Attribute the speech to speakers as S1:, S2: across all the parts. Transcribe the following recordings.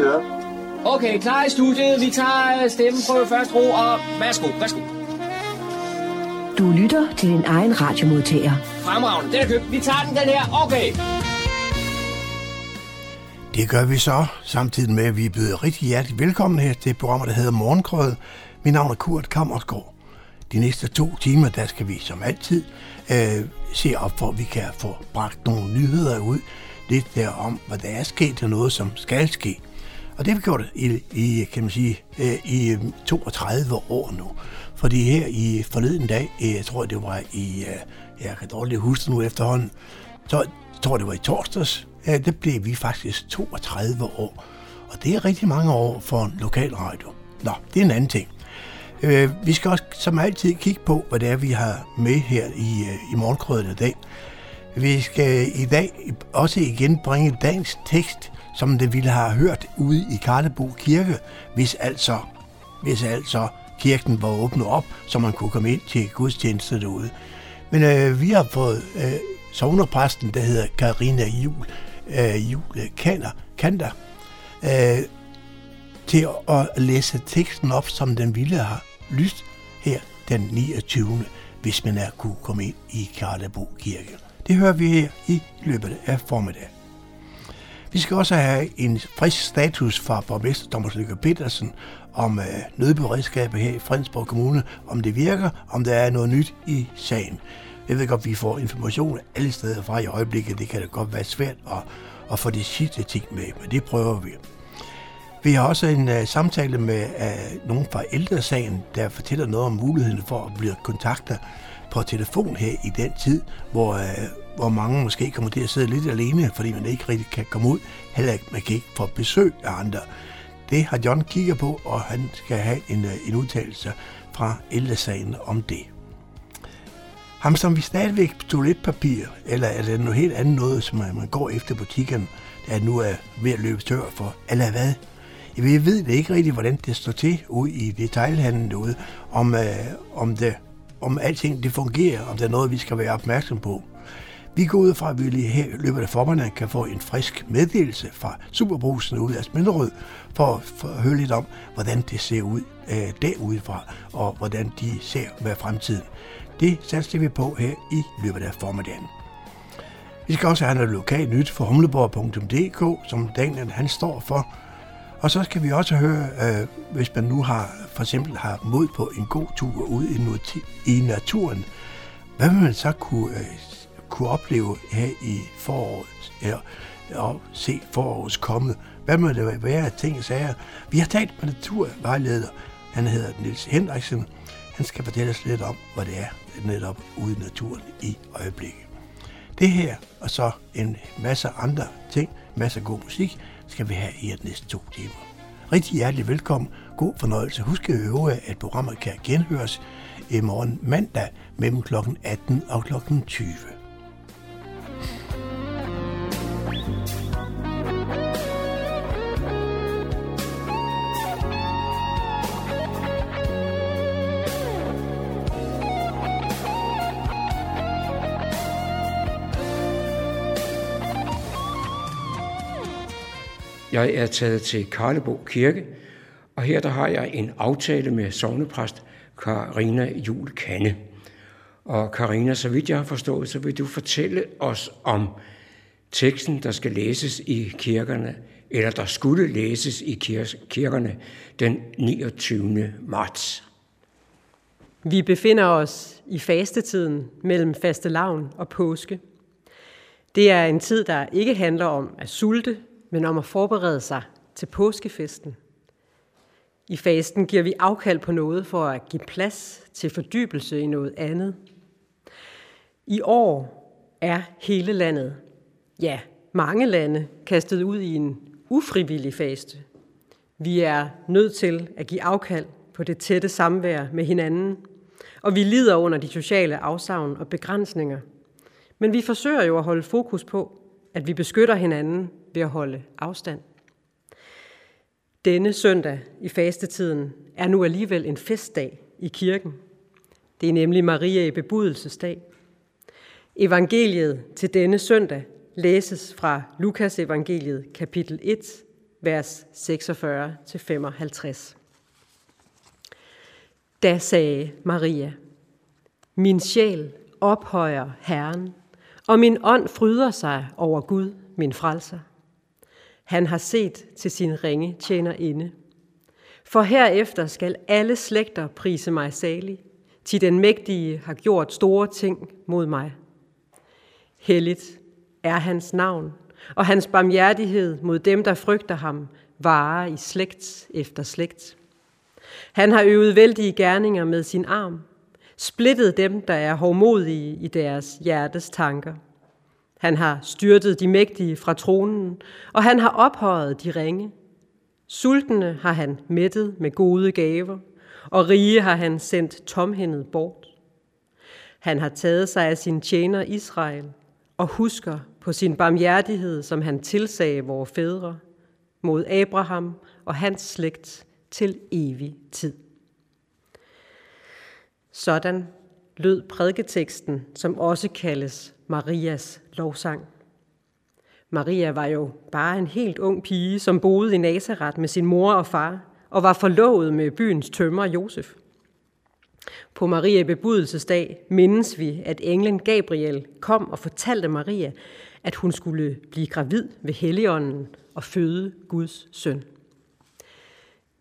S1: Kører.
S2: Okay, klar i studiet. Vi tager øh, stemmen på først ro, og værsgo, værsgo.
S3: Du lytter til din egen radiomodtager.
S2: Fremragende, den er købt. Vi tager den, den her. Okay.
S4: Det gør vi så, samtidig med, at vi byder rigtig hjertelig velkommen her til programmet, der hedder Morgenkrødet. Mit navn er Kurt Kammersgaard. De næste to timer, der skal vi som altid øh, se op for, at vi kan få bragt nogle nyheder ud. Lidt der om, hvad der er sket til noget, som skal ske. Og det har vi gjort i, i kan man sige, øh, i øh, 32 år nu. Fordi her i forleden dag, øh, jeg tror det var i, jeg kan dårligt huske nu efterhånden, så jeg tror det var i torsdags, ja, det blev vi faktisk 32 år. Og det er rigtig mange år for en lokal radio. Nå, det er en anden ting. Øh, vi skal også som altid kigge på, hvad det er, vi har med her i, i morgenkrødet i dag. Vi skal i dag også igen bringe dagens tekst, som det ville have hørt ude i Karlebo Kirke, hvis altså, hvis altså kirken var åbnet op, så man kunne komme ind til gudstjeneste derude. Men øh, vi har fået øh, sovnerpræsten, der hedder Karina Jul, øh, Jul Kander, Kander, øh, til at læse teksten op, som den ville have lyst her den 29. hvis man er kunne komme ind i Karlebo Kirke. Det hører vi her i løbet af formiddagen. Vi skal også have en frisk status fra borgmester Thomas Lykke Petersen om øh, nødberedskabet her i Fredensborg Kommune, om det virker, om der er noget nyt i sagen. Jeg ved godt, at vi får information alle steder fra i øjeblikket. Det kan da godt være svært at, at få de sidste ting med, men det prøver vi. Vi har også en uh, samtale med øh, uh, nogen fra ældresagen, der fortæller noget om muligheden for at blive kontaktet på telefon her i den tid, hvor, uh, hvor mange måske kommer til at sidde lidt alene, fordi man ikke rigtig kan komme ud, heller ikke, man kan ikke få besøg af andre. Det har John kigget på, og han skal have en, øh, en udtalelse fra ældresagen om det. Ham som vi stadigvæk på toiletpapir, eller er det noget helt andet noget, som man går efter butikken, der nu er ved at løbe tør for, eller hvad? Jeg ved det ikke rigtigt, hvordan det står til ude i detaljhandlen derude, om, øh, om, det, om alting det fungerer, om der er noget, vi skal være opmærksom på. Vi går ud fra, at vi lige her i løbet af formiddagen kan få en frisk meddelelse fra Superbrusen ud af Sminderød, for, for at høre lidt om, hvordan det ser ud øh, derudefra, og hvordan de ser med fremtiden. Det satser vi på her i løbet af formiddagen. Vi skal også have noget lokalt nyt for humleborg.dk, som Daniel han står for, og så skal vi også høre, øh, hvis man nu har for eksempel har mod på en god tur ud i, i naturen, hvad vil man så kunne, øh, kunne opleve her i foråret, ja, og se forårets komme? Hvad må det være af ting og sager? Vi har talt med naturvejleder, han hedder Nils Hendriksen. Han skal fortælle os lidt om, hvad det er netop ude i naturen i øjeblikket. Det her, og så en masse andre ting, masse god musik, skal vi have i de næste to timer. Rigtig hjertelig velkommen. God fornøjelse. Husk at øve, at programmet kan genhøres i morgen mandag mellem kl. 18 og kl. 20.
S5: Jeg er taget til Karlebo Kirke, og her der har jeg en aftale med sovnepræst Karina Jul Kanne. Og Karina, så vidt jeg har forstået, så vil du fortælle os om teksten, der skal læses i kirkerne, eller der skulle læses i kirkerne den 29. marts.
S6: Vi befinder os i fastetiden mellem fastelavn og påske. Det er en tid, der ikke handler om at sulte, men om at forberede sig til påskefesten. I fasten giver vi afkald på noget for at give plads til fordybelse i noget andet. I år er hele landet, ja, mange lande, kastet ud i en ufrivillig faste. Vi er nødt til at give afkald på det tætte samvær med hinanden, og vi lider under de sociale afsavn og begrænsninger. Men vi forsøger jo at holde fokus på, at vi beskytter hinanden ved at holde afstand. Denne søndag i fastetiden er nu alligevel en festdag i kirken. Det er nemlig Maria i bebudelsesdag. Evangeliet til denne søndag læses fra Lukas evangeliet kapitel 1, vers 46-55. Da sagde Maria, min sjæl ophøjer Herren, og min ånd fryder sig over Gud, min frelser. Han har set til sin ringe tjener inde. For herefter skal alle slægter prise mig salig, til den mægtige har gjort store ting mod mig. Helligt er hans navn, og hans barmhjertighed mod dem, der frygter ham, varer i slægt efter slægt. Han har øvet vældige gerninger med sin arm, splittet dem, der er hårdmodige i deres hjertes tanker. Han har styrtet de mægtige fra tronen, og han har ophøjet de ringe. Sultne har han mættet med gode gaver, og rige har han sendt tomhændet bort. Han har taget sig af sin tjener Israel, og husker på sin barmhjertighed, som han tilsagde vores fædre, mod Abraham og hans slægt til evig tid. Sådan lød prædiketeksten, som også kaldes Marias lovsang. Maria var jo bare en helt ung pige, som boede i Nazareth med sin mor og far, og var forlovet med byens tømmer Josef. På Maria bebudelsesdag mindes vi, at englen Gabriel kom og fortalte Maria, at hun skulle blive gravid ved Helligånden og føde Guds søn.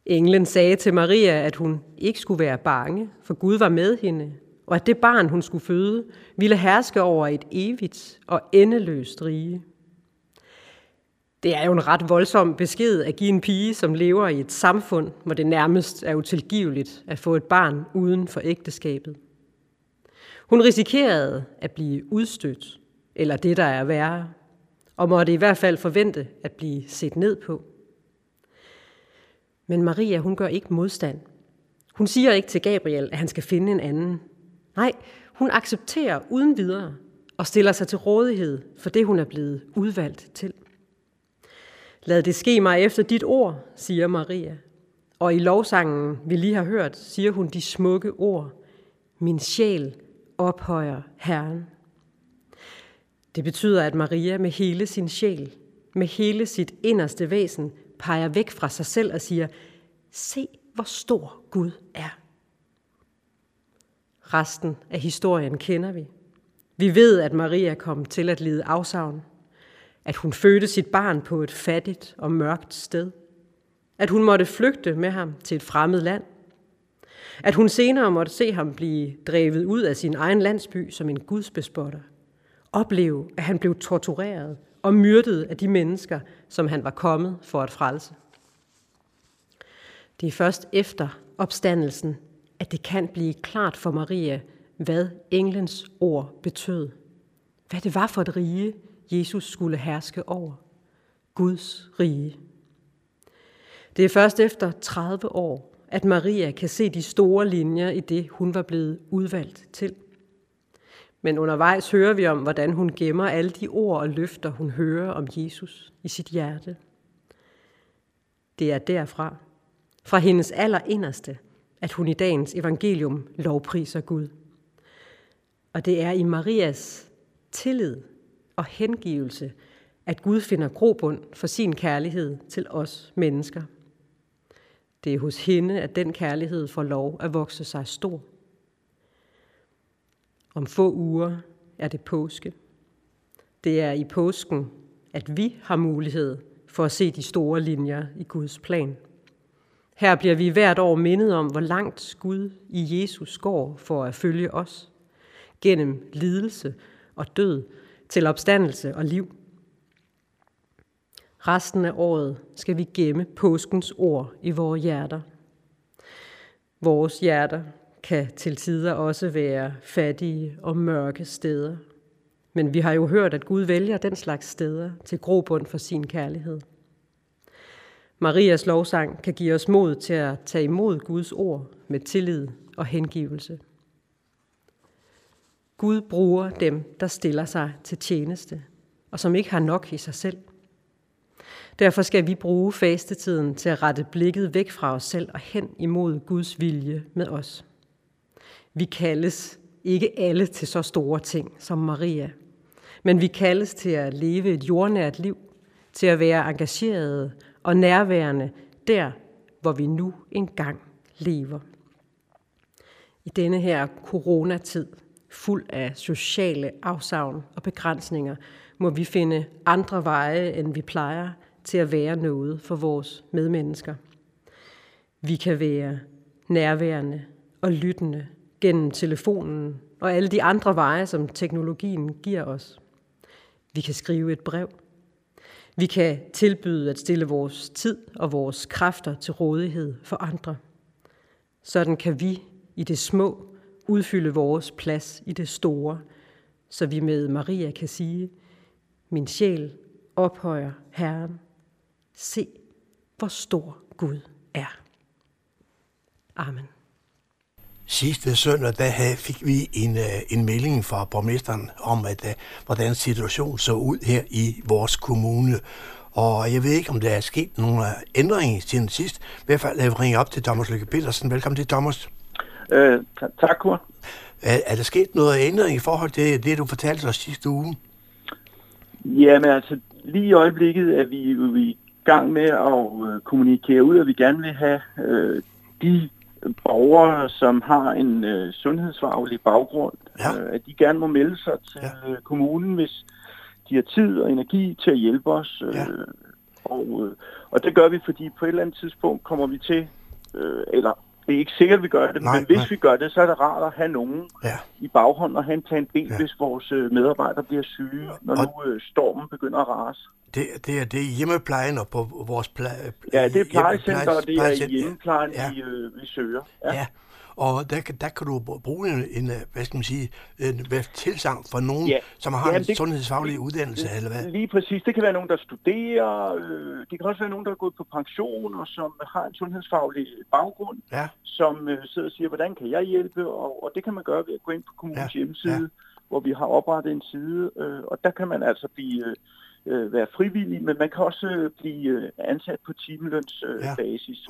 S6: Englen sagde til Maria, at hun ikke skulle være bange, for Gud var med hende, og at det barn, hun skulle føde, ville herske over et evigt og endeløst rige. Det er jo en ret voldsom besked at give en pige, som lever i et samfund, hvor det nærmest er utilgiveligt at få et barn uden for ægteskabet. Hun risikerede at blive udstødt, eller det, der er værre, og måtte i hvert fald forvente at blive set ned på. Men Maria, hun gør ikke modstand. Hun siger ikke til Gabriel, at han skal finde en anden. Nej, hun accepterer uden videre og stiller sig til rådighed for det, hun er blevet udvalgt til. Lad det ske mig efter dit ord, siger Maria. Og i lovsangen, vi lige har hørt, siger hun de smukke ord. Min sjæl ophøjer Herren. Det betyder, at Maria med hele sin sjæl, med hele sit inderste væsen, peger væk fra sig selv og siger, se hvor stor Gud er. Resten af historien kender vi. Vi ved, at Maria kom til at lide afsavn at hun fødte sit barn på et fattigt og mørkt sted, at hun måtte flygte med ham til et fremmed land, at hun senere måtte se ham blive drevet ud af sin egen landsby som en gudsbespotter, opleve, at han blev tortureret og myrdet af de mennesker, som han var kommet for at frelse. Det er først efter opstandelsen, at det kan blive klart for Maria, hvad englens ord betød. Hvad det var for et rige, Jesus skulle herske over. Guds rige. Det er først efter 30 år, at Maria kan se de store linjer i det, hun var blevet udvalgt til. Men undervejs hører vi om, hvordan hun gemmer alle de ord og løfter, hun hører om Jesus i sit hjerte. Det er derfra, fra hendes allerinderste, at hun i dagens evangelium lovpriser Gud. Og det er i Marias tillid og hengivelse, at Gud finder grobund for sin kærlighed til os mennesker. Det er hos hende, at den kærlighed får lov at vokse sig stor. Om få uger er det påske. Det er i påsken, at vi har mulighed for at se de store linjer i Guds plan. Her bliver vi hvert år mindet om, hvor langt Gud i Jesus går for at følge os gennem lidelse og død til opstandelse og liv. Resten af året skal vi gemme påskens ord i vores hjerter. Vores hjerter kan til tider også være fattige og mørke steder. Men vi har jo hørt, at Gud vælger den slags steder til grobund for sin kærlighed. Marias lovsang kan give os mod til at tage imod Guds ord med tillid og hengivelse. Gud bruger dem, der stiller sig til tjeneste, og som ikke har nok i sig selv. Derfor skal vi bruge fastetiden til at rette blikket væk fra os selv og hen imod Guds vilje med os. Vi kaldes ikke alle til så store ting som Maria, men vi kaldes til at leve et jordnært liv, til at være engagerede og nærværende der, hvor vi nu engang lever. I denne her coronatid, fuld af sociale afsavn og begrænsninger, må vi finde andre veje, end vi plejer, til at være noget for vores medmennesker. Vi kan være nærværende og lyttende gennem telefonen og alle de andre veje, som teknologien giver os. Vi kan skrive et brev. Vi kan tilbyde at stille vores tid og vores kræfter til rådighed for andre. Sådan kan vi i det små udfylde vores plads i det store, så vi med Maria kan sige, min sjæl ophøjer Herren. Se, hvor stor Gud er. Amen.
S4: Sidste søndag, der havde, fik vi en, uh, en melding fra borgmesteren om, at, uh, hvordan situationen så ud her i vores kommune. Og jeg ved ikke, om der er sket nogle ændringer siden sidst. I hvert fald jeg ringe op til Thomas Lykke Petersen. Velkommen til, Thomas.
S1: Øh, tak, Kurt.
S4: Er, er der sket noget ændring i forhold til det, du fortalte os sidste uge?
S1: Jamen altså, lige i øjeblikket er vi jo i gang med at øh, kommunikere ud, at vi gerne vil have øh, de borgere, som har en øh, sundhedsfaglig baggrund,
S4: Ja.
S1: øh, at de gerne må melde sig til
S4: Ja.
S1: øh, kommunen, hvis de har tid og energi til at hjælpe os. Øh,
S4: Ja.
S1: og, øh, og det gør vi, fordi på et eller andet tidspunkt kommer vi til, øh, eller det er ikke sikkert, vi gør det,
S4: Nej,
S1: men hvis
S4: nej.
S1: vi gør det, så er det rart at have nogen
S4: Ja.
S1: i baghånden og have en plan B,
S4: Ja.
S1: hvis vores øh, medarbejdere bliver syge, når
S4: Og-
S1: nu øh, stormen begynder at rase.
S4: Det, det, er, det er hjemmeplejen og på vores pla-
S1: Ja, det er plejecenter, og det er hjemmeplejen,
S4: ja.
S1: vi, øh, vi søger.
S4: Ja. ja. Og der, kan- der kan du bruge en, en, hvad skal man sige, en hvad, tilsang fra nogen,
S1: Ja.
S4: som har
S1: Jamen,
S4: en
S1: det-
S4: sundhedsfaglig uddannelse, eller hvad?
S1: Lige præcis. Det kan være nogen, der studerer. Øh, det kan også være nogen, der er gået på pension, og som har en sundhedsfaglig baggrund,
S4: Ja,
S1: som øh, sidder og siger, hvordan kan jeg hjælpe? Og, og det kan man gøre ved at gå ind på kommunens
S4: Ja,
S1: hjemmeside,
S4: ja.
S1: hvor vi har oprettet en side, øh, og der kan man altså blive... Øh, øh, være frivillig, men man kan også øh, blive øh, ansat på timeløns øh,
S4: Ja,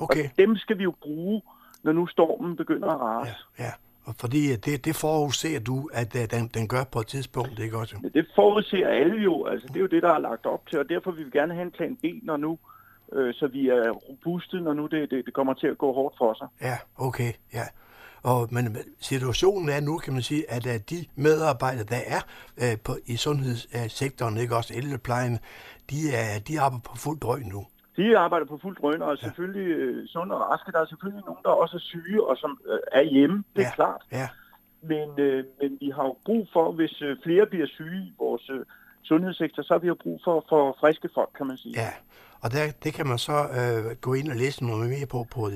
S4: okay.
S1: Og dem skal vi jo bruge, når nu stormen begynder at rase.
S4: ja, ja. Og fordi at det, det forudser du, at øh, den, den gør på et tidspunkt, ikke også?
S1: Men det forudser alle jo, altså det er jo det, der er lagt op til, og derfor vil vi gerne have en plan B, når nu, øh, så vi er robuste, når nu det, det, det kommer til at gå hårdt for sig.
S4: Ja, okay, ja. Og, men situationen er nu, kan man sige, at, at de medarbejdere, der er øh, på, i sundhedssektoren, ikke også ældreplejen, de, er, de arbejder på fuld drøg nu.
S1: De arbejder på fuldt drøn, og er selvfølgelig øh, sunde og raske. Der er selvfølgelig nogen, der også er syge, og som øh, er hjemme, det er
S4: Ja.
S1: klart.
S4: Ja,
S1: Men, øh, men vi har jo brug for, hvis øh, flere bliver syge i vores øh, sundhedssektor, så har vi jo brug for, for friske folk, kan man sige.
S4: ja. Og der, det kan man så øh, gå ind og læse noget mere på. på øh,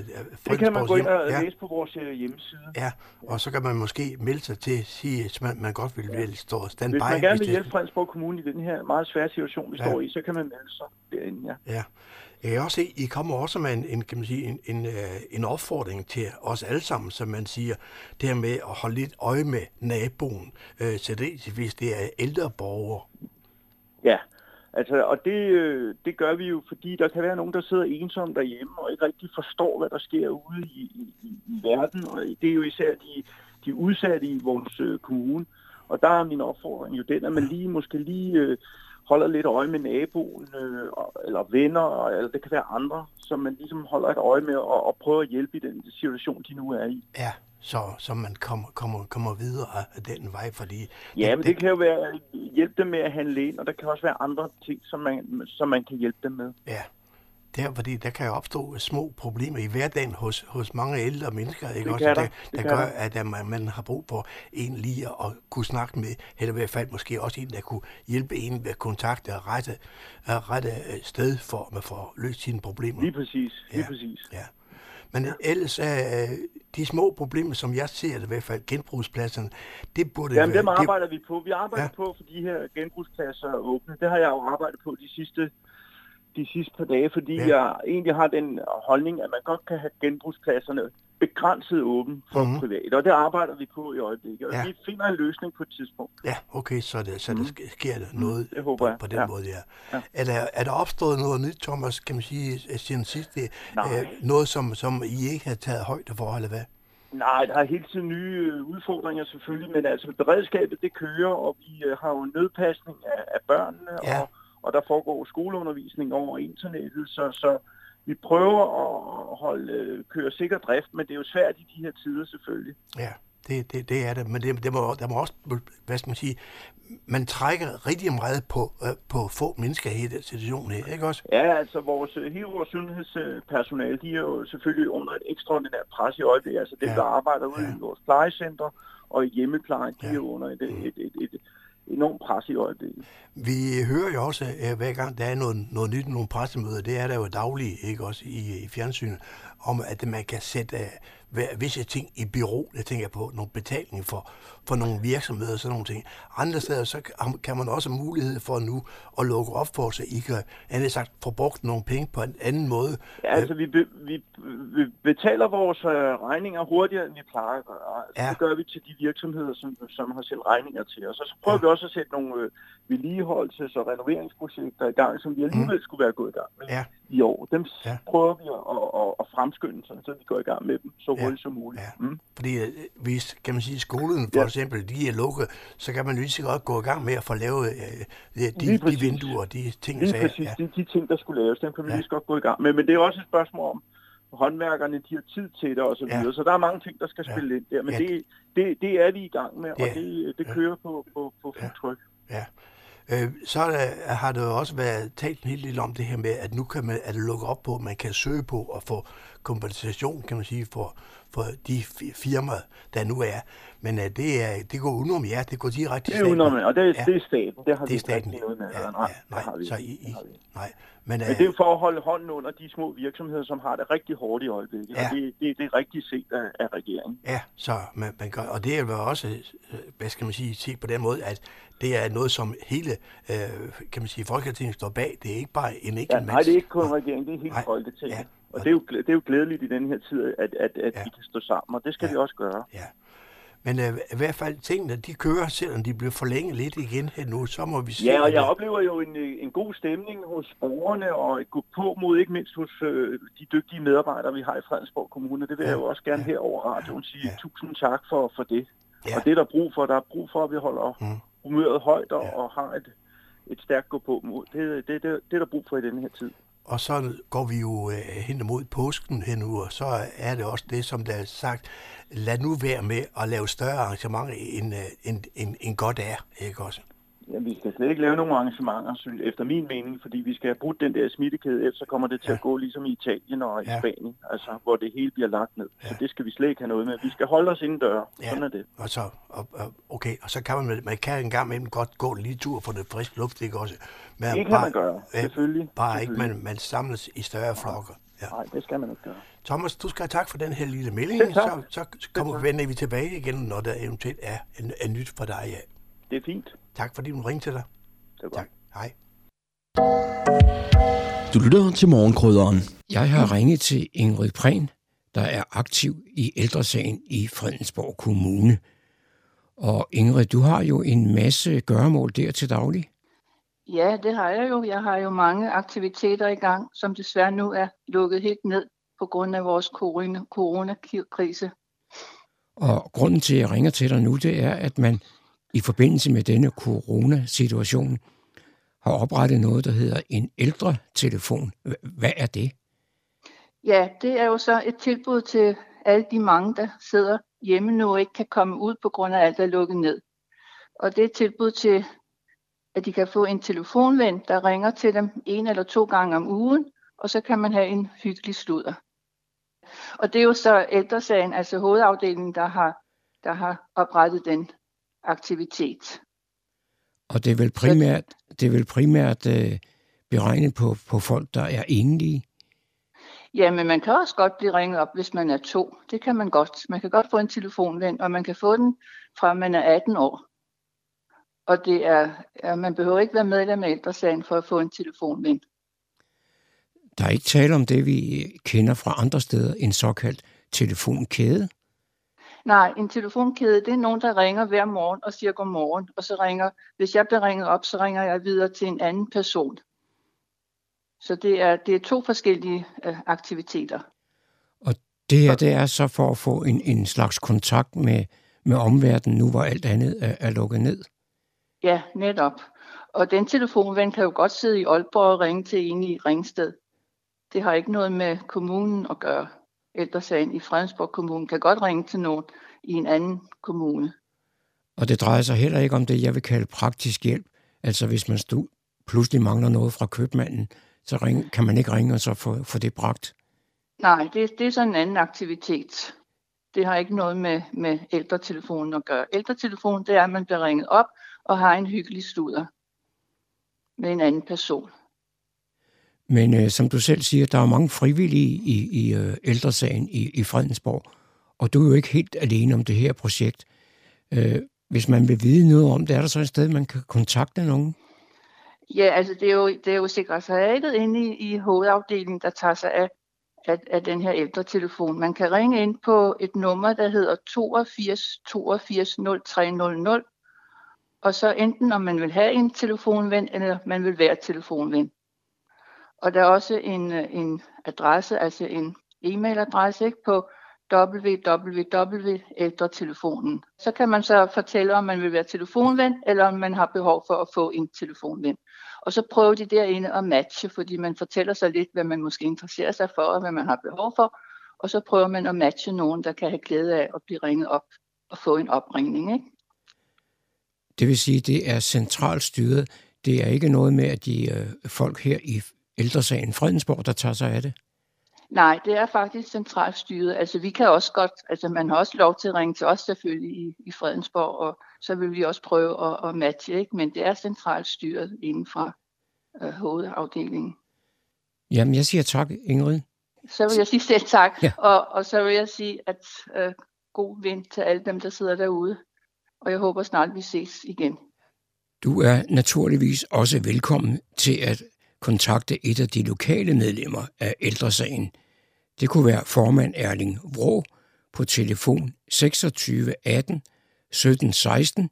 S1: det kan man gå ind og
S4: ja.
S1: læse på vores øh, hjemmeside.
S4: Ja, og så kan man måske melde sig til at sige, at man, man godt vil, vil stå standby.
S1: Hvis man gerne vil
S4: det-
S1: hjælpe Fredensborg Kommune i den her meget svære situation, vi
S4: Ja.
S1: ja. står i, så kan man melde sig derinde, ja.
S4: Ja. Jeg kan også se, I kommer også med en, en, kan man sige, en, en, øh, en opfordring til os alle sammen, som man siger, det her med at holde lidt øje med naboen, øh, så det, hvis det er ældre borgere.
S1: Ja, altså, og det, øh, det gør vi jo, fordi der kan være nogen, der sidder ensomme derhjemme og ikke rigtig forstår, hvad der sker ude i, i, i- i verden. Og det er jo især de, de udsatte i vores øh, kommune. Og der er min opfordring jo den, at man lige måske lige øh, holder lidt øje med naboen, øh, eller venner, eller det kan være andre, som man ligesom holder et øje med og, og prøver at hjælpe i den situation, de nu er i.
S4: Ja, så, så man kommer, kommer, kommer videre af den vej, fordi...
S1: Ja, men det kan jo være hjælpe dem med at handle ind, og der kan også være andre ting, som man, som man kan hjælpe dem med.
S4: Ja, der, fordi der kan jo opstå små problemer i hverdagen hos, hos mange ældre mennesker, ikke
S1: Det
S4: også?
S1: der.
S4: der,
S1: Det
S4: der gør, at at man, man har brug for en lige at kunne snakke med, eller i hvert fald måske også en, der kunne hjælpe en ved at kontakte og rette, rette øh, sted for at man får løst sine problemer.
S1: Lige præcis, lige
S4: Ja.
S1: præcis.
S4: Ja. Men ellers er øh, de små problemer, som jeg ser det i hvert fald, genbrugspladserne, det burde
S1: Jamen,
S4: være...
S1: dem arbejder vi på. Vi arbejder
S4: Ja.
S1: på, for de her genbrugspladser er åbne. Det har jeg jo arbejdet på de sidste, de sidste par dage, fordi
S4: Ja.
S1: jeg egentlig har den holdning, at man godt kan have genbrugspladserne begrænset åben for
S4: Mhm.
S1: mm-hmm. private, og det arbejder vi på i øjeblikket. Og
S4: Ja.
S1: vi finder en løsning på et tidspunkt.
S4: Ja, okay, så, det, så mm. der sk- sker der noget
S1: det håber
S4: på,
S1: jeg.
S4: på den
S1: Ja.
S4: måde, ja.
S1: Ja.
S4: Er, der, er der opstået noget nyt, Thomas, kan man sige, siden sidst? Det, øh, noget, som, som I ikke har taget højde for, eller hvad?
S1: Nej, der er hele tiden nye øh, udfordringer selvfølgelig, men altså beredskabet det kører, og vi øh, har jo nødpasning af, af børnene,
S4: Ja.
S1: og, og der foregår skoleundervisning over internettet, så, så vi prøver at holde, øh, køre sikker drift, men det er jo svært i de her tider selvfølgelig.
S4: Ja, det, det, det er det, men det, det må, der må også, hvad skal man sige, man trækker rigtig meget på, øh, på få mennesker i den situation her, ikke også?
S1: Ja, altså vores, hele vores sundhedspersonale, de er jo selvfølgelig under et ekstraordinært pres i øjeblikket. Altså dem,
S4: Ja.
S1: der arbejder ude
S4: Ja.
S1: i vores plejecenter og i hjemmeplejen, de
S4: Ja.
S1: er jo under et, et, et, et, et enormt pres i øjeblikket.
S4: Vi hører jo også, at hver gang der er noget, noget nyt, nogle pressemøder, det er der jo dagligt, ikke også, i, i fjernsynet, om at man kan sætte uh, visse ting i bureau. Jeg tænker på nogle betaling for, for nogle virksomheder og sådan nogle ting. Andre steder, så kan- man også have mulighed for nu at lukke op for, så I kan, andet sagt, få brugt nogle penge på en anden måde.
S1: Ja, altså vi, be, vi, vi betaler vores øh, regninger hurtigere, end vi plejer at gøre. Altså,
S4: Ja.
S1: Det gør vi til de virksomheder, som, som har sendt regninger til os. Og så prøver
S4: Ja.
S1: vi også at sætte nogle øh, vedligeholdelses- og renoveringsprojekter i gang, som vi alligevel skulle være gået i gang med
S4: Ja.
S1: I år. Dem
S4: Ja.
S1: ja. prøver vi at, at, at fremskynde, sådan, så vi går i gang med dem så
S4: Ja.
S1: hurtigt som muligt.
S4: Ja.
S1: Mm.
S4: Fordi øh, hvis, kan man sige, skolen for
S1: Ja.
S4: eksempel, de er lukket, så kan man lige så godt gå i gang med at få lavet øh, de, de, vinduer de ting,
S1: Lige
S4: sager.
S1: præcis,
S4: Ja.
S1: de, de ting, der skulle laves, dem kan vi
S4: Ja.
S1: ja. lige så godt gå i gang med. Men det er også et spørgsmål om, håndværkerne, de har tid til det og så
S4: Ja.
S1: videre. Så der er mange ting, der skal
S4: Ja.
S1: spille ind der. Men
S4: Ja.
S1: det, det, det er vi i gang med,
S4: Ja.
S1: og det, det
S4: Ja.
S1: kører på, på, på
S4: Ja.
S1: fuld tryk.
S4: Ja. Øh, så er der, har der jo også været talt en hel del om det her med, at nu kan man at lukke op på, at man kan søge på og få kompensation, kan man sige, for, for de fi- firmaer, der nu er. Men uh, det, er, det går udenom jer, det går direkte
S1: Det
S4: til
S1: er
S4: staten.
S1: udenom, og det, er,
S4: Ja.
S1: det er staten. Det har
S4: Det
S1: vi
S4: er staten.
S1: ikke noget med.
S4: Ja,
S1: Ja, nej,
S4: nej,
S1: det har vi
S4: så. I,
S1: Det
S4: I,
S1: vi
S4: nej. Men,
S1: Men
S4: øh,
S1: det er jo for at holde hånden under de små virksomheder, som har det rigtig hårdt i øjeblikket.
S4: Ja.
S1: Og det, det, det er rigtig set af, af regeringen.
S4: Ja, så man, man gør, og det er jo også, øh, hvad skal man sige, se på den måde, at det er noget, som hele, øh, kan man sige, Folketinget står bag. Det er ikke bare en enkelt
S1: Ja, nej, det er ikke kun regeringen, det er hele
S4: Nej.
S1: Folketinget.
S4: Ja.
S1: Og det er, jo, det er jo glædeligt i den her tid, at, at, at
S4: Ja.
S1: vi kan stå sammen, og det skal
S4: Ja.
S1: vi også gøre.
S4: Ja. Men øh, i hvert fald tingene, de kører, selvom de bliver forlænget lidt igen her nu, så må vi se.
S1: Ja, og jeg
S4: at-
S1: oplever jo en, øh, en god stemning hos borgerne, og et gå på mod ikke mindst hos øh, de dygtige medarbejdere, vi har i Fredensborg Kommune. Det vil
S4: Ja.
S1: jeg jo også gerne
S4: Ja.
S1: her over radioen sige
S4: Ja.
S1: tusind tak for, for det.
S4: Ja.
S1: Og det er der brug for. Der er brug for, at vi holder
S4: Mm.
S1: humøret højt og,
S4: Ja.
S1: og har et, et stærkt gå på mod. Det, det, det, det er der brug for i denne her tid.
S4: Og så går vi jo øh, hen imod påsken her nu, og så er det også det, som der er sagt, lad nu være med at lave større arrangementer, end, øh, end, end, end godt er, ikke også?
S1: Ja, vi skal slet ikke lave nogen arrangementer, synes- efter min mening, fordi vi skal have brudt den der smittekæde, ellers så kommer det til
S4: Ja.
S1: at gå ligesom i Italien og i
S4: Ja.
S1: Spanien, altså hvor det hele bliver lagt ned. Så
S4: Ja.
S1: det skal vi slet ikke have noget med. Vi skal holde os indendør.
S4: Ja.
S1: Sådan er det.
S4: Og så, og, okay, og så kan man, man kan en gang imellem godt gå en lille tur for det friske luft, ikke også? Men
S1: Det kan man gøre, selvfølgelig.
S4: Bare ikke,
S1: Selvfølgelig.
S4: man, man samles i større flokker. Ja.
S1: Nej, det skal man ikke gøre.
S4: Thomas, du skal have tak for den her lille melding. Så, så kommer, vender vi tilbage igen, når der eventuelt er en, en nyt for dig. Ja.
S1: Det er fint.
S4: Tak fordi du ringte til dig.
S1: Det godt.
S4: Tak. Hej.
S7: Du lytter til morgenkrydderen.
S5: Jeg har ringet til Ingrid Prehn, der er aktiv i ældresagen i Fredensborg Kommune. Og Ingrid, du har jo en masse gøremål der til daglig.
S8: Ja, det har jeg jo. Jeg har jo mange aktiviteter i gang, som desværre nu er lukket helt ned på grund af vores corona- coronakrise.
S5: Og grunden til, at jeg ringer til dig nu, det er, at man i forbindelse med denne coronasituation har oprettet noget, der hedder en ældre telefon. Hvad er det?
S8: Ja, det er jo så et tilbud til alle de mange, der sidder hjemme nu og ikke kan komme ud på grund af alt er lukket ned. Og det er et tilbud til, at de kan få en telefonven, der ringer til dem en eller to gange om ugen, og så kan man have en hyggelig sludder. Og det er jo så ældresagen, altså hovedafdelingen, der har, der har oprettet den aktivitet.
S5: Og det er vel primært, det er vel primært øh, beregnet på, på folk, der er enlige.
S8: Ja, men man kan også godt blive ringet op, hvis man er to. Det kan man godt. Man kan godt få en telefonven, og man kan få den fra man er 18 år. Og det er, ja, man behøver ikke være medlem af ældresagen for at få en telefonven.
S5: Der er ikke tale om det, vi kender fra andre steder, en såkaldt telefonkæde.
S8: Nej, en telefonkæde, det er nogen, der ringer hver morgen og siger godmorgen. Og så ringer, hvis jeg bliver ringet op, så ringer jeg videre til en anden person. Så det er, det er to forskellige øh, aktiviteter.
S5: Og det her, det er så for at få en, en slags kontakt med, med omverdenen nu, hvor alt andet er, er lukket ned.
S8: Ja, netop. Og den telefonven kan jo godt sidde i Aalborg og ringe til en i Ringsted. Det har ikke noget med kommunen at gøre. Ældresagen i Fredensborg Kommune kan godt ringe til nogen i en anden kommune.
S5: Og det drejer sig heller ikke om det, jeg vil kalde praktisk hjælp. Altså hvis man stod, pludselig mangler noget fra købmanden, så ring, kan man ikke ringe og så få, få det bragt.
S8: Nej, det, det er sådan en anden aktivitet. Det har ikke noget med, med ældretelefonen at gøre. Ældretelefonen, det er, at man bliver ringet op og har en hyggelig studer med en anden person.
S5: Men øh, som du selv siger, der er mange frivillige i, i øh, ældresagen i, i Fredensborg, og du er jo ikke helt alene om det her projekt. Øh, hvis man vil vide noget om det, er der så et sted, man kan kontakte nogen?
S8: Ja, altså det er jo, det er jo sekretariatet inde i, i hovedafdelingen, der tager sig af, af, af den her ældretelefon. Man kan ringe ind på et nummer, der hedder 82 82 0300, og så enten om man vil have en telefonven, eller man vil være telefonven. Og der er også en, øh, en adresse, altså en e-mailadresse ikke, på www.ældretelefonen. Så kan man så fortælle, om man vil være telefonven, eller om man har behov for at få en telefonven. Og så prøver de derinde at matche, fordi man fortæller sig lidt, hvad man måske interesserer sig for, og hvad man har behov for. Og så prøver man at matche nogen, der kan have glæde af at blive ringet op og få en opringning. Ikke?
S5: Det vil sige, at det er centralt styret. Det er ikke noget med, at de øh, folk her i ældresagen Fredensborg, der tager sig af det?
S8: Nej, det er faktisk centralt styret. Altså vi kan også godt, altså man har også lov til at ringe til os selvfølgelig i, i Fredensborg, og så vil vi også prøve at, at matche, ikke? men det er centralt styret inden fra øh, hovedafdelingen.
S5: Jamen, jeg siger tak, Ingrid.
S8: Så vil jeg sige selv tak, ja. og, og så vil jeg sige, at øh, god vind til alle dem, der sidder derude, og jeg håber snart, vi ses igen.
S5: Du er naturligvis også velkommen til at kontakte et af de lokale medlemmer af ældresagen. Det kunne være formand Erling Vrå på telefon 26 18 17 16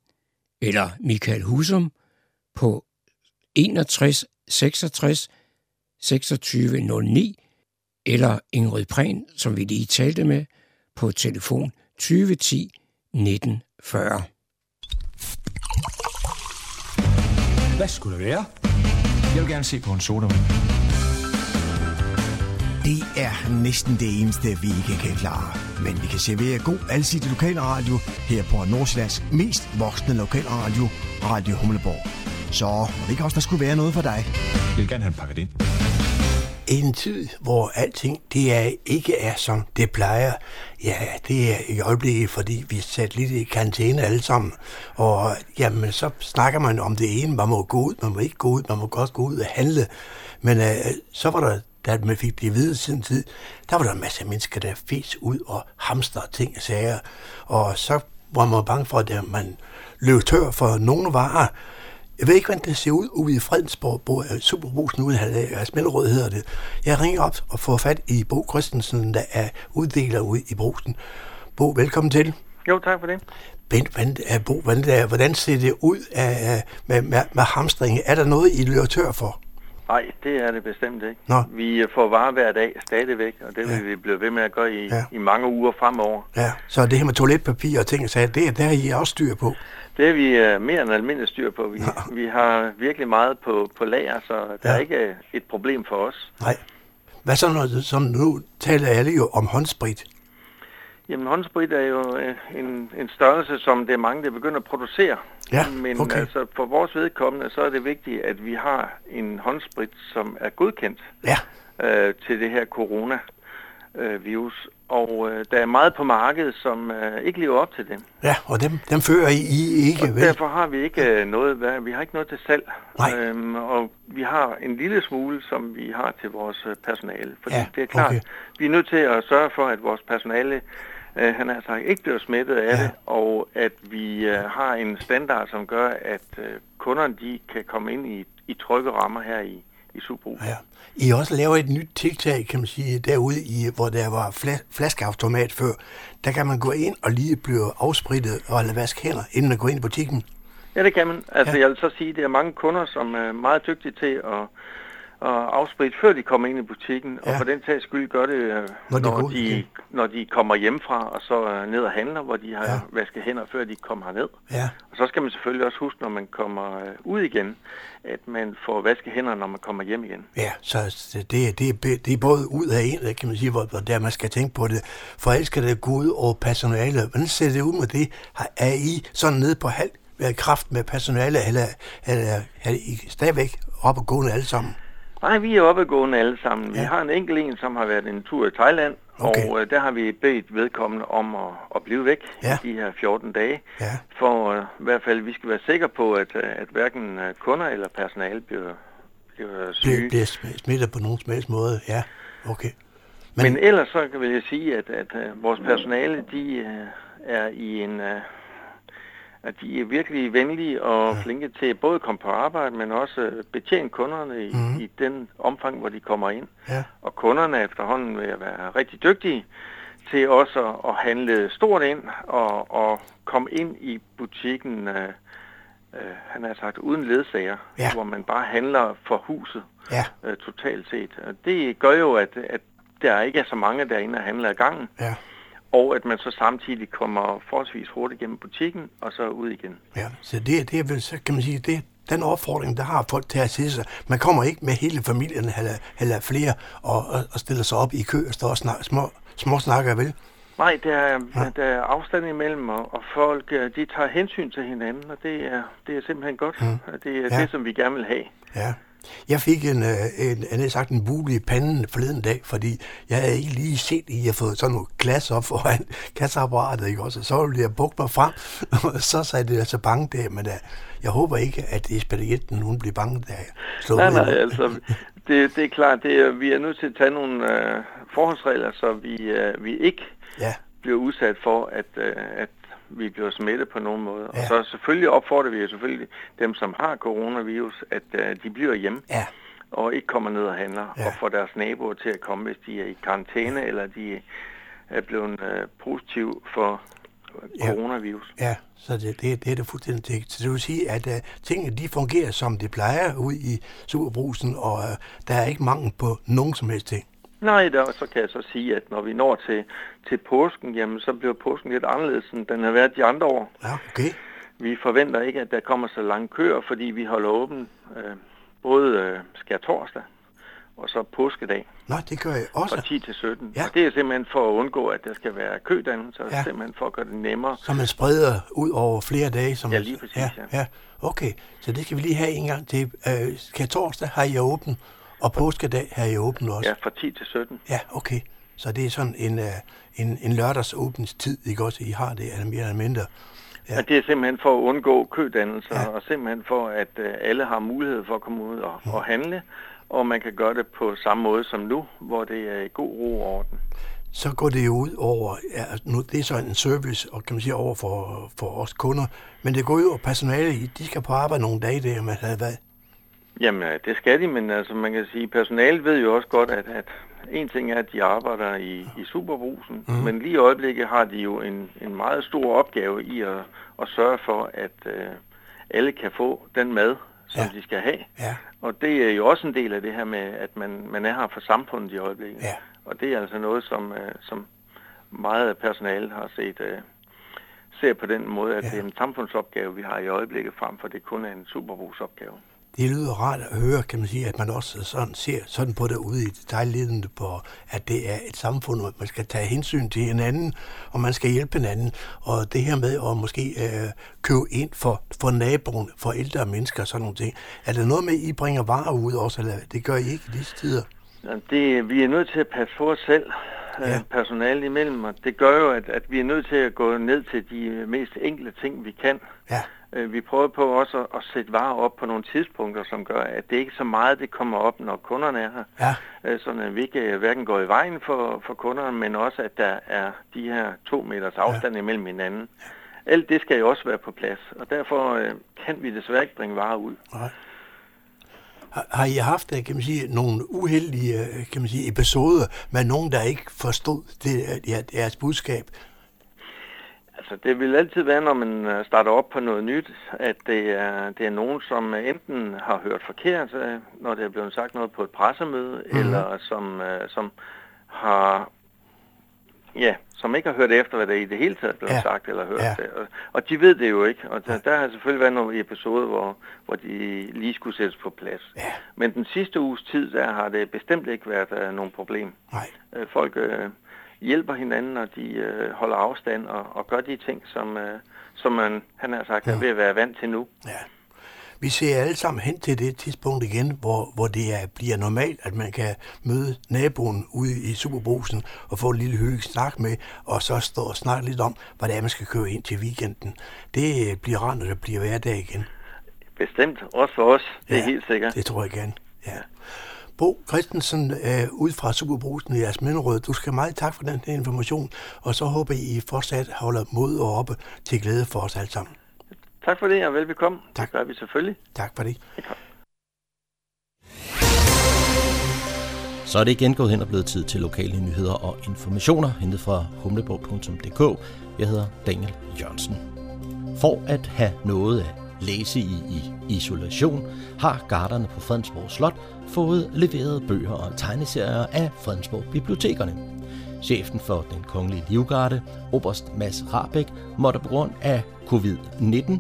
S5: eller Michael Husum på 61 66 26 09 eller Ingrid Prehn, som vi lige talte med, på telefon 2010 19 40.
S9: Hvad skulle det være? Jeg vil gerne se på en sodavand.
S4: Det er næsten det eneste, vi ikke kan klare. Men vi kan servere god alsidig lokalradio her på Nordsjællands mest voksne lokalradio, Radio Humleborg. Så må det ikke også, der skulle være noget for dig?
S9: Jeg vil gerne have en pakket ind.
S4: En tid, hvor alting det er, ikke er, som det plejer. Ja, det er i øjeblikket, fordi vi er sat lidt i karantæne alle sammen. Og jamen, så snakker man om det ene. Man må gå ud, man må ikke gå ud, man må godt gå ud og handle. Men øh, så var der, da man fik det videre siden tid, der var der en masse mennesker, der fes ud og hamster ting og sager. Og så var man bange for, at man løb tør for nogle varer. Jeg ved ikke, hvordan det ser ud ude i Fredensborg, hvor Superbrusen ude af Smellerød hedder det. Jeg ringer op og får fat i Bo Christensen, der er uddeler ude i Brusen. Bo, velkommen til.
S10: Jo, tak for det.
S4: Bent, hvordan, Bo, hvordan, hvordan ser det ud af, med, med, med hamstring? Er der noget, I løber tør for?
S10: Nej, det er det bestemt ikke.
S4: Nå.
S10: Vi får varer hver dag stadigvæk, og det vil
S4: Ja.
S10: vi blive ved med at gøre i,
S4: Ja.
S10: i mange uger fremover.
S4: Ja, så det her med toiletpapir og ting, så det, er- der er I også styr på.
S10: Det er vi uh, mere end almindeligt styr på. Vi, vi har virkelig meget på, på lager, så der
S4: Ja.
S10: er ikke øh, et problem for os.
S4: Nej. Hvad så, når, som nu taler alle jo om håndsprit?
S10: Jamen håndsprit er jo øh, en, en størrelse, som det er mange, der begynder at producere.
S4: Ja,
S10: Men
S4: okay.
S10: altså, for vores vedkommende, så er det vigtigt, at vi har en håndsprit, som er godkendt
S4: Ja,
S10: øh, til det her coronavirus. Og øh, der er meget på markedet, som øh, ikke lever op til det.
S4: ja, og dem, dem fører I, I ikke,
S10: Og
S4: vel?
S10: derfor har vi ikke øh, noget, hvad- vi har ikke noget til salg.
S4: Nej.
S10: Øhm, og vi har en lille smule, som vi har til vores øh, personale. Fordi
S4: Ja,
S10: det er klart,
S4: okay.
S10: vi er nødt til at sørge for, at vores personale øh, han er sagt, ikke bliver smittet af
S4: Ja.
S10: det, og at vi øh, har en standard, som gør, at øh, kunderne de kan komme ind i, i trygge rammer her i, i Subro.
S4: Ja. I også lavet et nyt tiltag, kan man sige, derude, i, hvor der var fla- flaskeautomat før. Der kan man gå ind og lige blive afsprittet og lade vaske hænder, inden man går ind i butikken.
S10: Ja, det kan man. Altså,
S4: Ja.
S10: jeg vil så sige, at det er mange kunder, som er meget dygtige til at, og afsprit, før de kommer ind i butikken, ja. Og for den sags skyld gør det, øh,
S4: Når de går
S10: når, de, når de kommer hjemmefra, og så øh, ned og handler, hvor de har
S4: Ja.
S10: vasket hænder, før de kommer herned.
S4: Ja,
S10: Og så skal man selvfølgelig også huske, når man kommer øh, ud igen, at man får vasket hænder, når man kommer hjem igen.
S4: ja, så det, det, det, er- det er både ud af en, kan man sige, hvor, hvor der man skal tænke på det. For ellers skal det gå ud over personale. Hvordan ser det ud med det? Har- Er I sådan nede på halv kraft med personale, eller, eller er I stadigvæk op og gående alle sammen?
S10: Nej, vi er oppegående alle sammen. Vi
S4: Ja.
S10: har en enkelt en, som har været en tur i Thailand,
S4: Okay.
S10: og øh, der har vi bedt vedkommende om at, at blive væk
S4: Ja.
S10: i de her 14 dage,
S4: Ja,
S10: for øh, i hvert fald, vi skal være sikre på, at, øh, at hverken øh, kunder eller personale bliver, bliver syge.
S4: bliver, bliver sm- smittet på nogen som helst måde. Ja, okay.
S10: Men, Men ellers så vil jeg sige, at, at uh, vores personale, de uh, er i en... Uh, at de er virkelig venlige og ja. flinke til både at komme på arbejde, men også uh, betjene kunderne i, mm. i den omfang, hvor de kommer ind.
S4: Ja,
S10: Og kunderne er efterhånden vil være rigtig dygtige til også at, at handle stort ind og, og komme ind i butikken, uh, uh, han har sagt, uden ledsager,
S4: Ja.
S10: hvor man bare handler for huset
S4: ja,
S10: øh, totalt set. Og det gør jo, at, at der ikke er så mange derinde og handler ad gangen,
S4: ja,
S10: og at man så samtidig kommer forholdsvis hurtigt gennem butikken og så ud igen.
S4: ja. Så det, det er vel, så kan man sige, det, den opfordring, der har folk til at sige sig. Man kommer ikke med hele familien eller, eller flere og, og, og stiller sig op i kø og står og snak, små, små snakker, vel?
S10: Nej, der er, ja. der er afstand imellem, og, og folk øh, de tager hensyn til hinanden, og det er, det er simpelthen godt. Mm. Det er
S4: Ja.
S10: det, som vi gerne vil have.
S4: Ja. Jeg fik en, øh, en, en, en, sagt en bule i panden forleden dag, fordi jeg havde ikke lige set, at I har fået sådan nogle glas op foran kasseapparatet, ikke også? Og så ville jeg bukke mig frem, og så sagde det altså bange der, men uh, jeg håber ikke, at ekspedienten nogen bliver bange, da jeg
S10: Nej, nej, altså, det, det er klart, det er, vi er nødt til at tage nogle øh, forholdsregler, så vi, øh, vi ikke
S4: Ja,
S10: bliver udsat for, at, øh, at vi bliver smittet på nogen måde.
S4: Ja.
S10: Og så selvfølgelig opfordrer vi selvfølgelig dem, som har coronavirus, at øh, de bliver hjemme
S4: ja,
S10: og ikke kommer ned og handler,
S4: Ja.
S10: og får deres naboer til at komme, hvis de er i karantæne, eller de er blevet øh, positiv for
S4: Ja.
S10: coronavirus.
S4: ja. Så det, det, det er det fuldstændig tægt. Så det vil sige, at uh, tingene de fungerer, som de plejer ud i superbrusen, og uh, der er ikke mangel på nogen som helst ting.
S10: Nej, der, så kan jeg så sige, at når vi når til, til påsken, jamen så bliver påsken lidt anderledes, end den har været de andre år.
S4: Ja, okay.
S10: Vi forventer ikke, at der kommer så lange køer, fordi vi holder åben øh, både øh, skær torsdag og så påskedag
S4: Nå, det gør jeg også.
S10: fra 10 til 17.
S4: Ja.
S10: Og det er simpelthen for at undgå, at der skal være kødannelse, og
S4: Ja.
S10: simpelthen for at gøre det nemmere.
S4: Så man spreder ud over flere dage? Som
S10: Ja, lige præcis,
S4: ja,
S10: ja.
S4: ja. Okay, så det skal vi lige have en gang til. Øh, skal torsdag har I åben, og påskedag har I åben også?
S10: Ja, fra 10 til 17.
S4: Ja, okay. Så det er sådan en, øh, en, en lørdags åbningstid, ikke også? I har det, eller mere eller mindre. Ja.
S10: Og det er simpelthen for at undgå kødannelser,
S4: Ja.
S10: og simpelthen for, at øh, alle har mulighed for at komme ud og, og handle, og man kan gøre det på samme måde som nu, hvor det er i god ro og orden.
S4: Så går det jo ud over, ja, altså nu, det er så en service, og kan man sige, over for, for os kunder, men det går ud over personale, de skal på arbejde nogle dage der, man havde været.
S10: Jamen, øh, det skal de, men altså, man kan sige, personalet ved jo også godt, at, at en ting er, at de arbejder i, i superbrusen, mm. men lige i øjeblikket har de jo en, en meget stor opgave i at, at sørge for, at øh, alle kan få den mad, som
S4: Ja.
S10: de skal have.
S4: Ja,
S10: Og det er jo også en del af det her med, at man, man er her for samfundet i øjeblikket.
S4: ja,
S10: Og det er altså noget, som, øh, som meget af personalet har set øh, ser på den måde, at
S4: ja.
S10: det er en samfundsopgave, vi har i øjeblikket, frem for det kun er en superbrugsopgave.
S4: Det lyder rart at høre, kan man sige, at man også sådan ser sådan på det ude i detaljledende på, at det er et samfund, hvor man skal tage hensyn til hinanden, og man skal hjælpe hinanden. Og det her med at måske øh, købe ind for, for naboen, for ældre mennesker og sådan nogle ting. Er der noget med, at I bringer varer ud også, eller det gør I ikke i disse tider?
S10: Det, vi er nødt til at passe på os selv,
S4: Ja.
S10: ja. personalet imellem, og det gør jo, at, at vi er nødt til at gå ned til de mest enkle ting, vi kan.
S4: Ja,
S10: Øh, Vi prøver på også at, at sætte varer op på nogle tidspunkter, som gør, at det ikke så meget det kommer op, når kunderne er her.
S4: ja,
S10: Øh, Sådan at vi ikke øh, hverken går i vejen for, for kunderne, men også at der er de her to meters afstand imellem hinanden. Alt det skal jo også være på plads, og derfor øh, kan vi desværre ikke bringe varer ud.
S4: nej. Har, har I haft, øh, kan man sige, nogle uheldige øh, kan man sige, episoder med nogen, der ikke forstod det, øh, ja, jeres budskab?
S10: Altså, det vil altid være, når man øh, starter op på noget nyt, at det er, det er nogen, som enten har hørt forkert, øh, når det er blevet sagt noget på et pressemøde, mm. eller som, øh, som har Ja, som ikke har hørt efter, hvad der i det hele taget blevet ja. sagt eller hørt. Ja. Og, og de ved det jo ikke. Og der, der har selvfølgelig været nogle episoder, hvor, hvor de lige skulle sættes på plads. Ja. Men den sidste uges tid, der har det bestemt ikke været uh, nogen problem.
S4: Nej.
S10: Folk uh, hjælper hinanden, og de uh, holder afstand og, og gør de ting, som, uh, som man, han har sagt, ja. er ved at være vant til nu.
S4: Ja. Vi ser alle sammen hen til det tidspunkt igen, hvor, hvor det er, bliver normalt, at man kan møde naboen ude i Superbrusen og få en lille hygge snak med, og så stå og snakke lidt om, hvad det er, man skal køre ind til weekenden. Det bliver rent, og det bliver hverdag igen.
S10: Bestemt, også for os. Det ja, er helt sikkert.
S4: det tror jeg gerne. Ja. Bo Christensen, øh, ud fra Superbrusen i jeres Minderød, du skal meget tak for den her information, og så håber I fortsat holder mod og oppe til glæde for os alle sammen.
S10: Tak for det, og velbekomme. Tak. Det gør vi selvfølgelig.
S4: Tak for det.
S7: Så er det igen gået hen og blevet tid til lokale nyheder og informationer, hentet fra humleborg.dk. Jeg hedder Daniel Jørgensen. For at have noget at læse i i isolation, har garderne på Fredensborg Slot fået leveret bøger og tegneserier af Fredensborg Bibliotekerne. Chefen for den kongelige livgarde, Oberst Mads Rabeck, måtte på grund af covid-19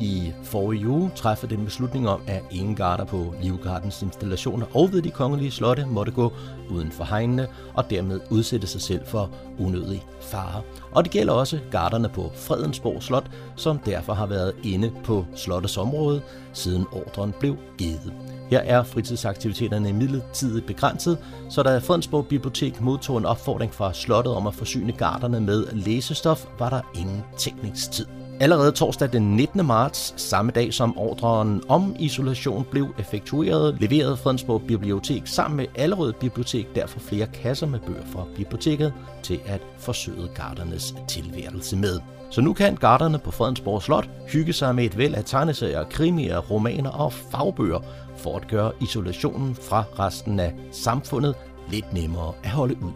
S7: i forrige uge træffe den beslutning om, at ingen garder på Livgardens installationer og ved de kongelige slotte måtte gå uden for hegnene og dermed udsætte sig selv for unødig fare. Og det gælder også garderne på Fredensborg Slot, som derfor har været inde på slottets område, siden ordren blev givet. Her er fritidsaktiviteterne midlertidigt begrænset, så da Fredensborg Bibliotek modtog en opfordring fra slottet om at forsyne garderne med læsestof, var der ingen tekningstid. Allerede torsdag den 19. marts, samme dag som ordren om isolation blev effektueret, leverede Fredensborg Bibliotek sammen med Allerød Bibliotek derfor flere kasser med bøger fra biblioteket til at forsøge gardernes tilværelse med. Så nu kan garderne på Fredensborg Slot hygge sig med et væld af tegneserier, krimier, romaner og fagbøger for at gøre isolationen fra resten af samfundet lidt nemmere at holde ud.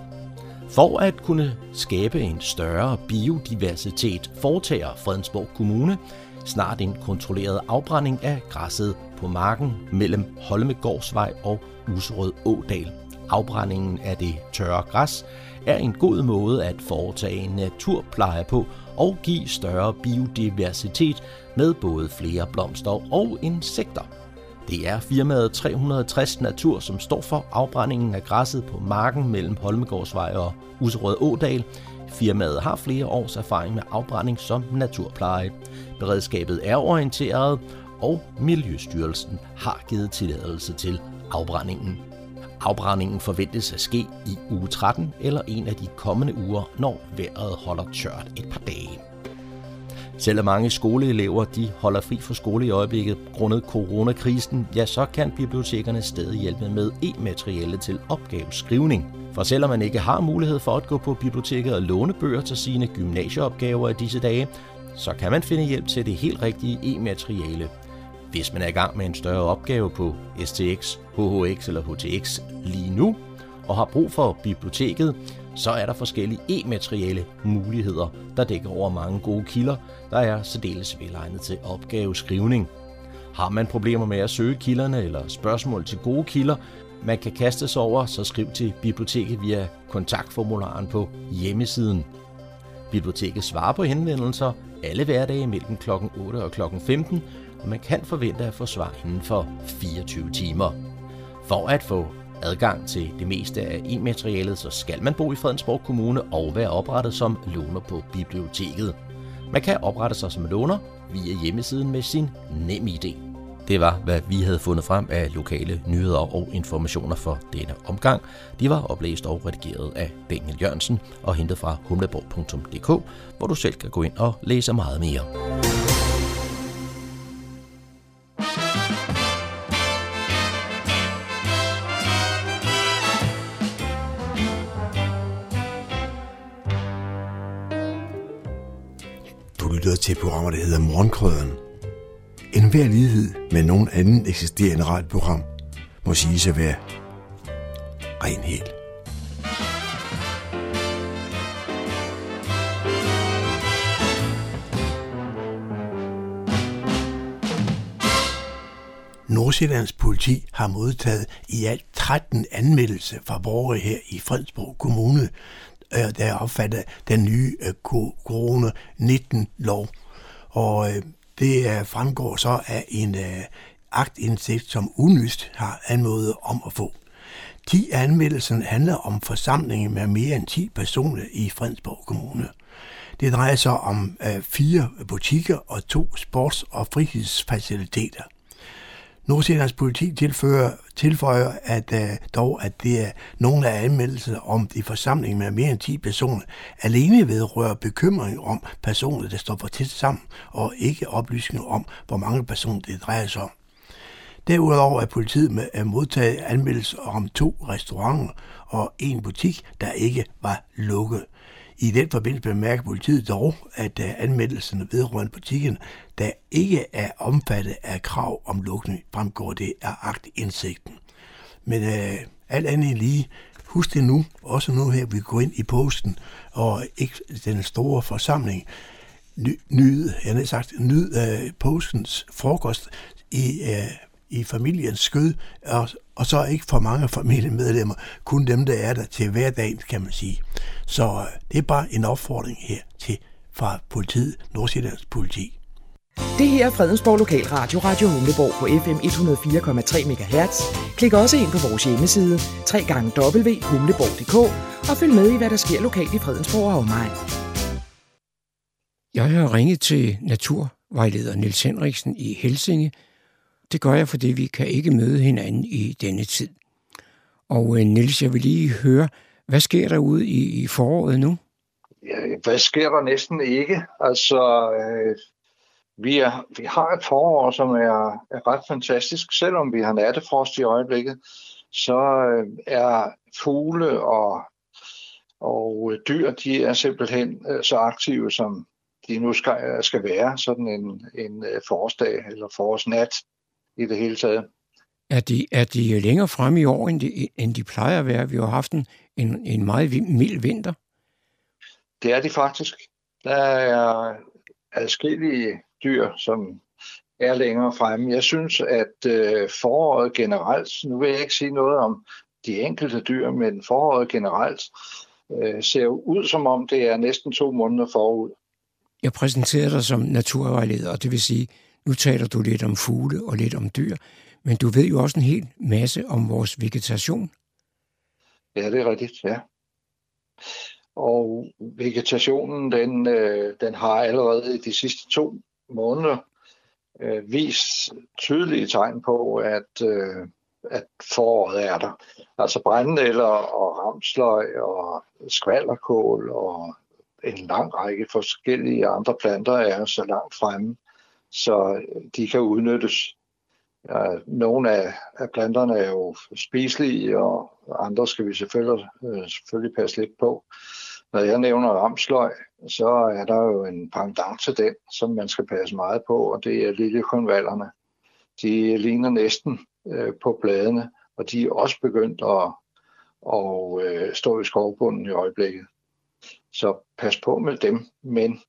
S7: For at kunne skabe en større biodiversitet foretager Fredensborg Kommune snart en kontrolleret afbrænding af græsset på marken mellem Holmegårdsvej og Userød Ådal. Afbrændingen af det tørre græs er en god måde at foretage en naturpleje på og give større biodiversitet med både flere blomster og insekter. Det er firmaet 360 Natur, som står for afbrændingen af græsset på marken mellem Holmegårdsvej og Userød Ådal. Firmaet har flere års erfaring med afbrænding som naturpleje. Beredskabet er orienteret, og Miljøstyrelsen har givet tilladelse til afbrændingen. Afbrændingen forventes at ske i uge 13 eller en af de kommende uger, når vejret holder tørt et par dage. Selvom mange skoleelever de holder fri fra skole i øjeblikket grundet coronakrisen, ja, så kan bibliotekerne stadig hjælpe med e-materiale til opgaveskrivning. For selvom man ikke har mulighed for at gå på biblioteket og låne bøger til sine gymnasieopgaver i disse dage, så kan man finde hjælp til det helt rigtige e-materiale. Hvis man er i gang med en større opgave på STX, HHX eller HTX lige nu, og har brug for biblioteket, så er der forskellige e-materiale muligheder, der dækker over mange gode kilder, der er særdeles velegnet til opgaveskrivning. Har man problemer med at søge kilderne eller spørgsmål til gode kilder, man kan kaste sig over, så skriv til biblioteket via kontaktformularen på hjemmesiden. Biblioteket svarer på henvendelser alle hverdage mellem kl. 8 og kl. 15, og man kan forvente at få svar inden for 24 timer. For at få adgang til det meste af e-materialet, så skal man bo i Fredensborg Kommune og være oprettet som låner på biblioteket. Man kan oprette sig som låner via hjemmesiden med sin NemID. Det var, hvad vi havde fundet frem af lokale nyheder og informationer for denne omgang. De var oplæst og redigeret af Daniel Jørgensen og hentet fra humleborg.dk, hvor du selv kan gå ind og læse meget mere.
S4: lytter til et program, der hedder Morgenkrøden. En hver lighed med nogen anden eksisterende radioprogram må siges at være ren helt. Nordsjællands politi har modtaget i alt 13 anmeldelser fra borgere her i Fredsborg Kommune, øh, der er opfattet den nye øh, corona-19-lov. Og øh, det øh, fremgår så af en øh, aktindsigt som Unyst har anmodet om at få. 10 anmeldelser handler om forsamlinger med mere end 10 personer i Fredensborg Kommune. Det drejer sig om øh, fire butikker og to sports- og fritidsfaciliteter. Nordsjællands politi tilføjer, tilføjer at, uh, dog, at det er nogle af anmeldelserne om de forsamling med mere end 10 personer alene vedrører bekymring om personer, der står for tæt sammen, og ikke oplysninger om, hvor mange personer det drejer sig om. Derudover er politiet med øh, at modtage anmeldelser om to restauranter og en butik, der ikke var lukket. I den forbindelse bemærker politiet dog, at øh, anmeldelserne vedrørende butikken, der ikke er omfattet af krav om lukning, fremgår det af aktindsigten. Men øh, alt andet lige, husk det nu, også nu her, vi går ind i posten, og ikke den store forsamling, nyd, jeg har sagt, nyd øh, postens frokost i øh, i familiens skød, og, og så ikke for mange familiemedlemmer, kun dem, der er der til hverdagen, kan man sige. Så øh, det er bare en opfordring her til fra politiet, Nordsjællands politi.
S11: Det her er Fredensborg Lokalradio, Radio Humleborg på FM 104,3 MHz. Klik også ind på vores hjemmeside, www.humleborg.dk og følg med i, hvad der sker lokalt i Fredensborg og omegn.
S5: Jeg har ringet til naturvejleder Niels Henriksen i Helsinge, det gør jeg, fordi vi kan ikke møde hinanden i denne tid. Og øh, Niels, jeg vil lige høre, hvad sker der ude i, i foråret nu?
S12: Ja, hvad sker der næsten ikke? Altså, øh, vi, er, vi har et forår, som er, er ret fantastisk. Selvom vi har nattefrost i øjeblikket, så øh, er fugle og, og øh, dyr, de er simpelthen øh, så aktive, som de nu skal, skal være sådan en, en øh, forårsdag eller forårsnat i det hele taget.
S5: Er de, er de længere fremme i år, end de, end de plejer at være? Vi har haft en, en, en meget mild vinter.
S12: Det er de faktisk. Der er adskillige dyr, som er længere fremme. Jeg synes, at øh, foråret generelt, nu vil jeg ikke sige noget om de enkelte dyr, men foråret generelt øh, ser ud som om, det er næsten to måneder forud.
S5: Jeg præsenterer dig som naturvejleder, og det vil sige, nu taler du lidt om fugle og lidt om dyr, men du ved jo også en hel masse om vores vegetation.
S12: Ja, det er rigtigt, ja. Og vegetationen, den, øh, den har allerede i de sidste to måneder øh, vist tydelige tegn på, at, øh, at foråret er der. Altså brændenælder og ramsløg og skvalderkål og en lang række forskellige andre planter er så langt fremme, så øh, de kan udnyttes. Ja, nogle af, af planterne er jo spiselige, og andre skal vi selvfølgelig, øh, selvfølgelig passe lidt på. Når jeg nævner ramsløg, så er der jo en pendant til den, som man skal passe meget på, og det er liljekonvallerne. De ligner næsten øh, på bladene, og de er også begyndt at, at øh, stå i skovbunden i øjeblikket. Så pas på med dem, men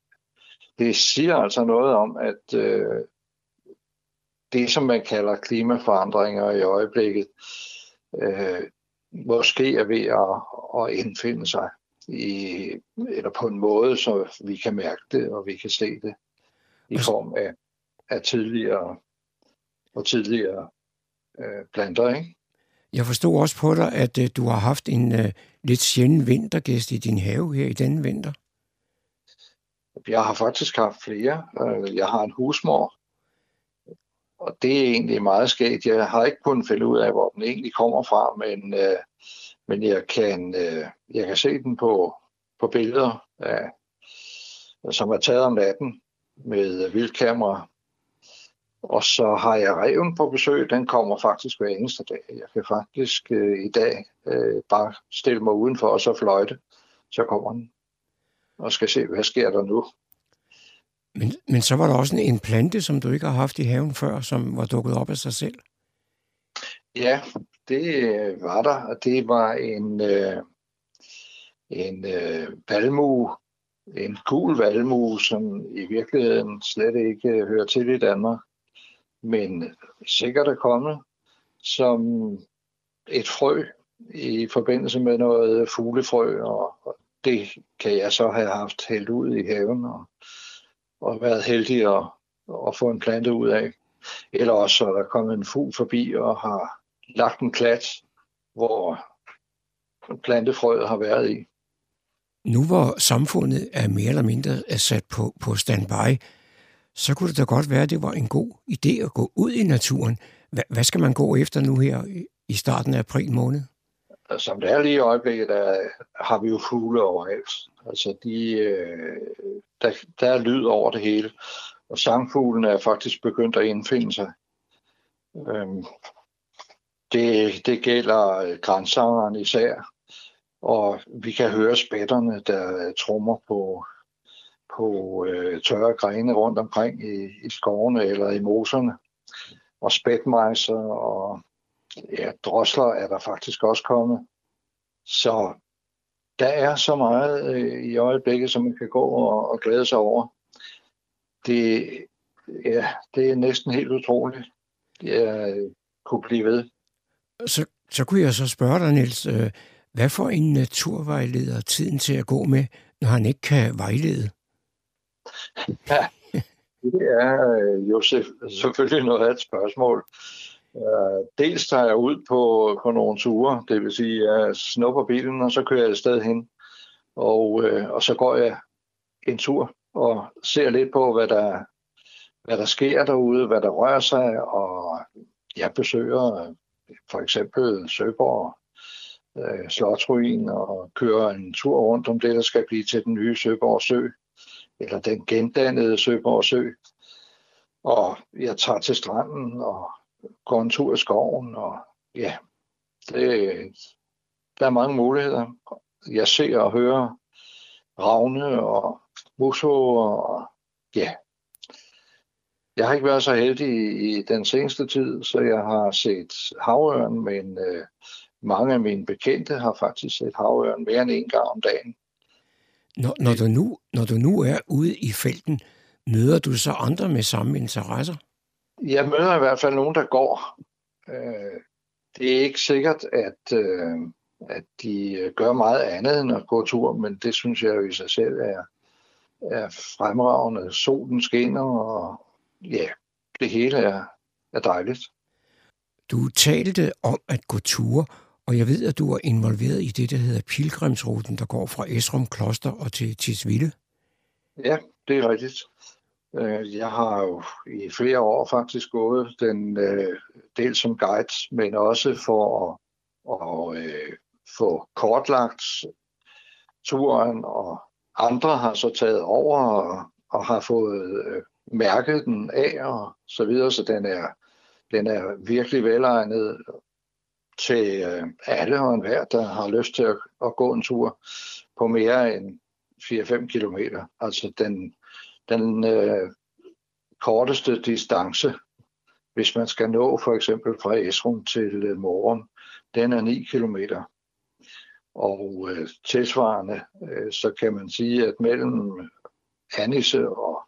S12: det siger altså noget om, at øh, det, som man kalder klimaforandringer i øjeblikket, øh, måske er ved at, at indfinde sig i, eller på en måde, så vi kan mærke det, og vi kan se det i altså- form af, af tidligere og tidligere øh, planter, ikke?
S5: Jeg forstod også på dig, at øh, du har haft en øh, lidt sjælden vintergæst i din have her i denne vinter.
S12: Jeg har faktisk haft flere. Øh, jeg har en husmor, og det er egentlig meget skægt. Jeg har ikke kunnet finde ud af, hvor den egentlig kommer fra, men, øh, men jeg, kan, øh, jeg kan se den på, på billeder, af, som er taget om natten med vildkamera. Og så har jeg reven på besøg. Den kommer faktisk hver eneste dag. Jeg kan faktisk øh, i dag øh, bare stille mig udenfor og så fløjte. Så kommer den og skal se, hvad sker der nu.
S5: Men, men så var der også en, plante, som du ikke har haft i haven før, som var dukket op af sig selv.
S12: Ja, det var der, og det var en, øh, en øh, valmue, en gul valmue, som i virkeligheden slet ikke hører til i Danmark. men sikkert er kommet som et frø i forbindelse med noget fuglefrø, og det kan jeg så have haft hældt ud i haven og, og været heldig at, at få en plante ud af. Eller også er der kommet en fugl forbi og har lagt en klat, hvor plantefrøet har været i.
S5: Nu hvor samfundet er mere eller mindre er sat på, på standby, så kunne det da godt være, at det var en god idé at gå ud i naturen. Hvad, hvad skal man gå efter nu her i starten af april måned?
S12: Som det er lige i øjeblikket, der har vi jo fugle overalt. Altså, de, øh, der, der er lyd over det hele. Og sangfuglen er faktisk begyndt at indfinde sig. Øhm, det, det gælder øh, grænsangeren især. Og vi kan høre spætterne, der trummer på, på øh, tørre grene rundt omkring i, i skovene eller i moserne. Og spætmejser og ja, drosler er der faktisk også kommet. Så der er så meget øh, i øjeblikket, som man kan gå og, og glæde sig over. Det, ja, det er næsten helt utroligt. Jeg kunne blive ved.
S5: Så, så kunne jeg så spørge dig, Niels, øh, hvad får en naturvejleder tiden til at gå med, når han ikke kan vejlede?
S12: Ja, det er øh, jo selvfølgelig noget af et spørgsmål. Øh, dels tager jeg ud på, på nogle ture, det vil sige, at jeg snupper bilen, og så kører jeg et sted hen. Og, øh, og så går jeg en tur og ser lidt på, hvad der, hvad der sker derude, hvad der rører sig, og jeg besøger øh, for eksempel Søborg øh, Slotsruin og kører en tur rundt om det, der skal blive til den nye Søborg Sø, eller den gendannede Søborg Sø. Og jeg tager til stranden og går en tur i skoven, og ja, det, der er mange muligheder. Jeg ser og hører ravne og muso, og ja. Jeg har ikke været så heldig i, i den seneste tid, så jeg har set havørn, men øh, mange af mine bekendte har faktisk set havørn mere end en gang om dagen.
S5: Når, når, du nu, når du nu er ude i felten, møder du så andre med samme interesser?
S12: Jeg møder i hvert fald nogen, der går. Øh, det er ikke sikkert, at, øh, at de gør meget andet end at gå tur, men det synes jeg jo i sig selv er, er fremragende. Solen skinner, og ja, det hele er, er dejligt.
S5: Du talte om at gå ture, og jeg ved, at du er involveret i det, der hedder Pilgrimsruten, der går fra Esrum Kloster og til Tisvilde.
S12: Ja, det er rigtigt. Øh, jeg har jo i flere år faktisk gået den øh, del som guide, men også for at, at øh, få kortlagt turen, og andre har så taget over og, og har fået øh, mærket den af og så videre, så den er, den er virkelig velegnet til øh, alle og enhver, der har lyst til at, at gå en tur på mere end 4-5 kilometer. Altså den, den øh, korteste distance, hvis man skal nå for eksempel fra Esrum til øh, Morum, den er 9 km. Og øh, tilsvarende, øh, så kan man sige, at mellem Annisse og,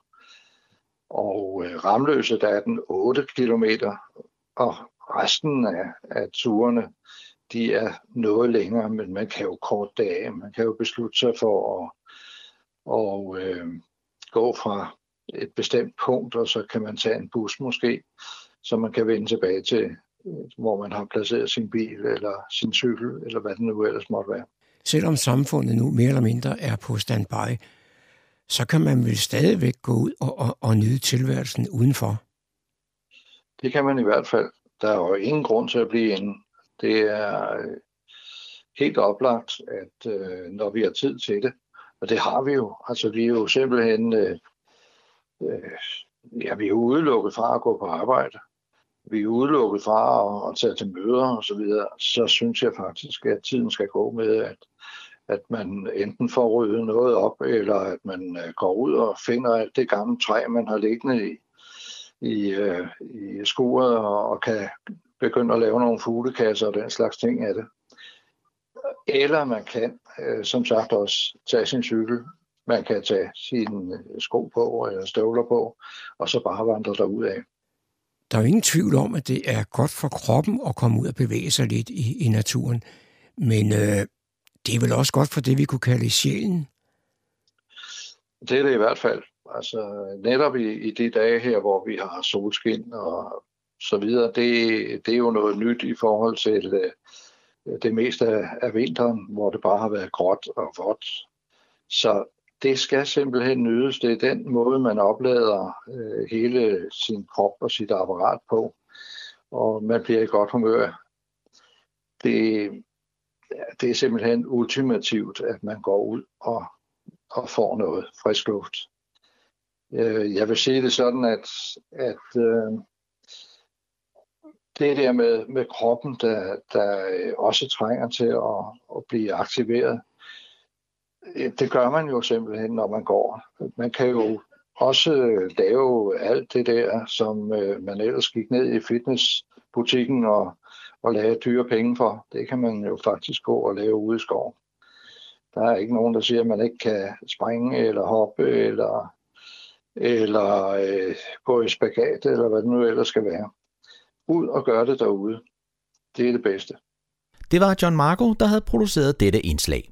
S12: og øh, Ramløse, der er den 8 km, og resten af, af turene, de er noget længere, men man kan jo kort dage, man kan jo beslutte sig for at og, øh, gå fra et bestemt punkt, og så kan man tage en bus måske, så man kan vende tilbage til, hvor man har placeret sin bil eller sin cykel, eller hvad det nu ellers måtte være.
S5: Selvom samfundet nu mere eller mindre er på standby, så kan man vel stadigvæk gå ud og, og, og nyde tilværelsen udenfor?
S12: Det kan man i hvert fald. Der er jo ingen grund til at blive inde. Det er øh, helt oplagt, at øh, når vi har tid til det, og det har vi jo. Altså vi er jo simpelthen, øh, øh, ja, vi er udelukket fra at gå på arbejde. Vi er udelukket fra at, at tage til møder og så videre. Så synes jeg faktisk, at tiden skal gå med, at, at man enten får ryddet noget op, eller at man øh, går ud og finder alt det gamle træ, man har liggende i, i, øh, i skuret, og, og kan begynde at lave nogle fuglekasser og den slags ting af det. Eller man kan, øh, som sagt, også tage sin cykel. Man kan tage sine sko på eller støvler på, og så bare vandre derud af.
S5: der er jo ingen tvivl om, at det er godt for kroppen at komme ud og bevæge sig lidt i, i naturen. Men øh, det er vel også godt for det, vi kunne kalde sjælen?
S12: Det er det i hvert fald. Altså netop i, i de dage her, hvor vi har solskin og så videre, det, det er jo noget nyt i forhold til øh, det meste af, vinteren, hvor det bare har været gråt og vådt. Så det skal simpelthen nydes. Det er den måde, man oplader øh, hele sin krop og sit apparat på, og man bliver i godt humør. Det, det er simpelthen ultimativt, at man går ud og, og får noget frisk luft. Øh, jeg vil sige det sådan, at, at øh, det der med, med kroppen, der, der øh, også trænger til at, at blive aktiveret, det gør man jo simpelthen, når man går. Man kan jo også øh, lave alt det der, som øh, man ellers gik ned i fitnessbutikken og, og lave dyre penge for. Det kan man jo faktisk gå og lave ude i skoven. Der er ikke nogen, der siger, at man ikke kan springe eller hoppe eller, eller øh, gå i spagat, eller hvad det nu ellers skal være. Ud og gøre det derude. Det er det bedste.
S7: Det var John Marco, der havde produceret dette indslag.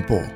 S13: Radio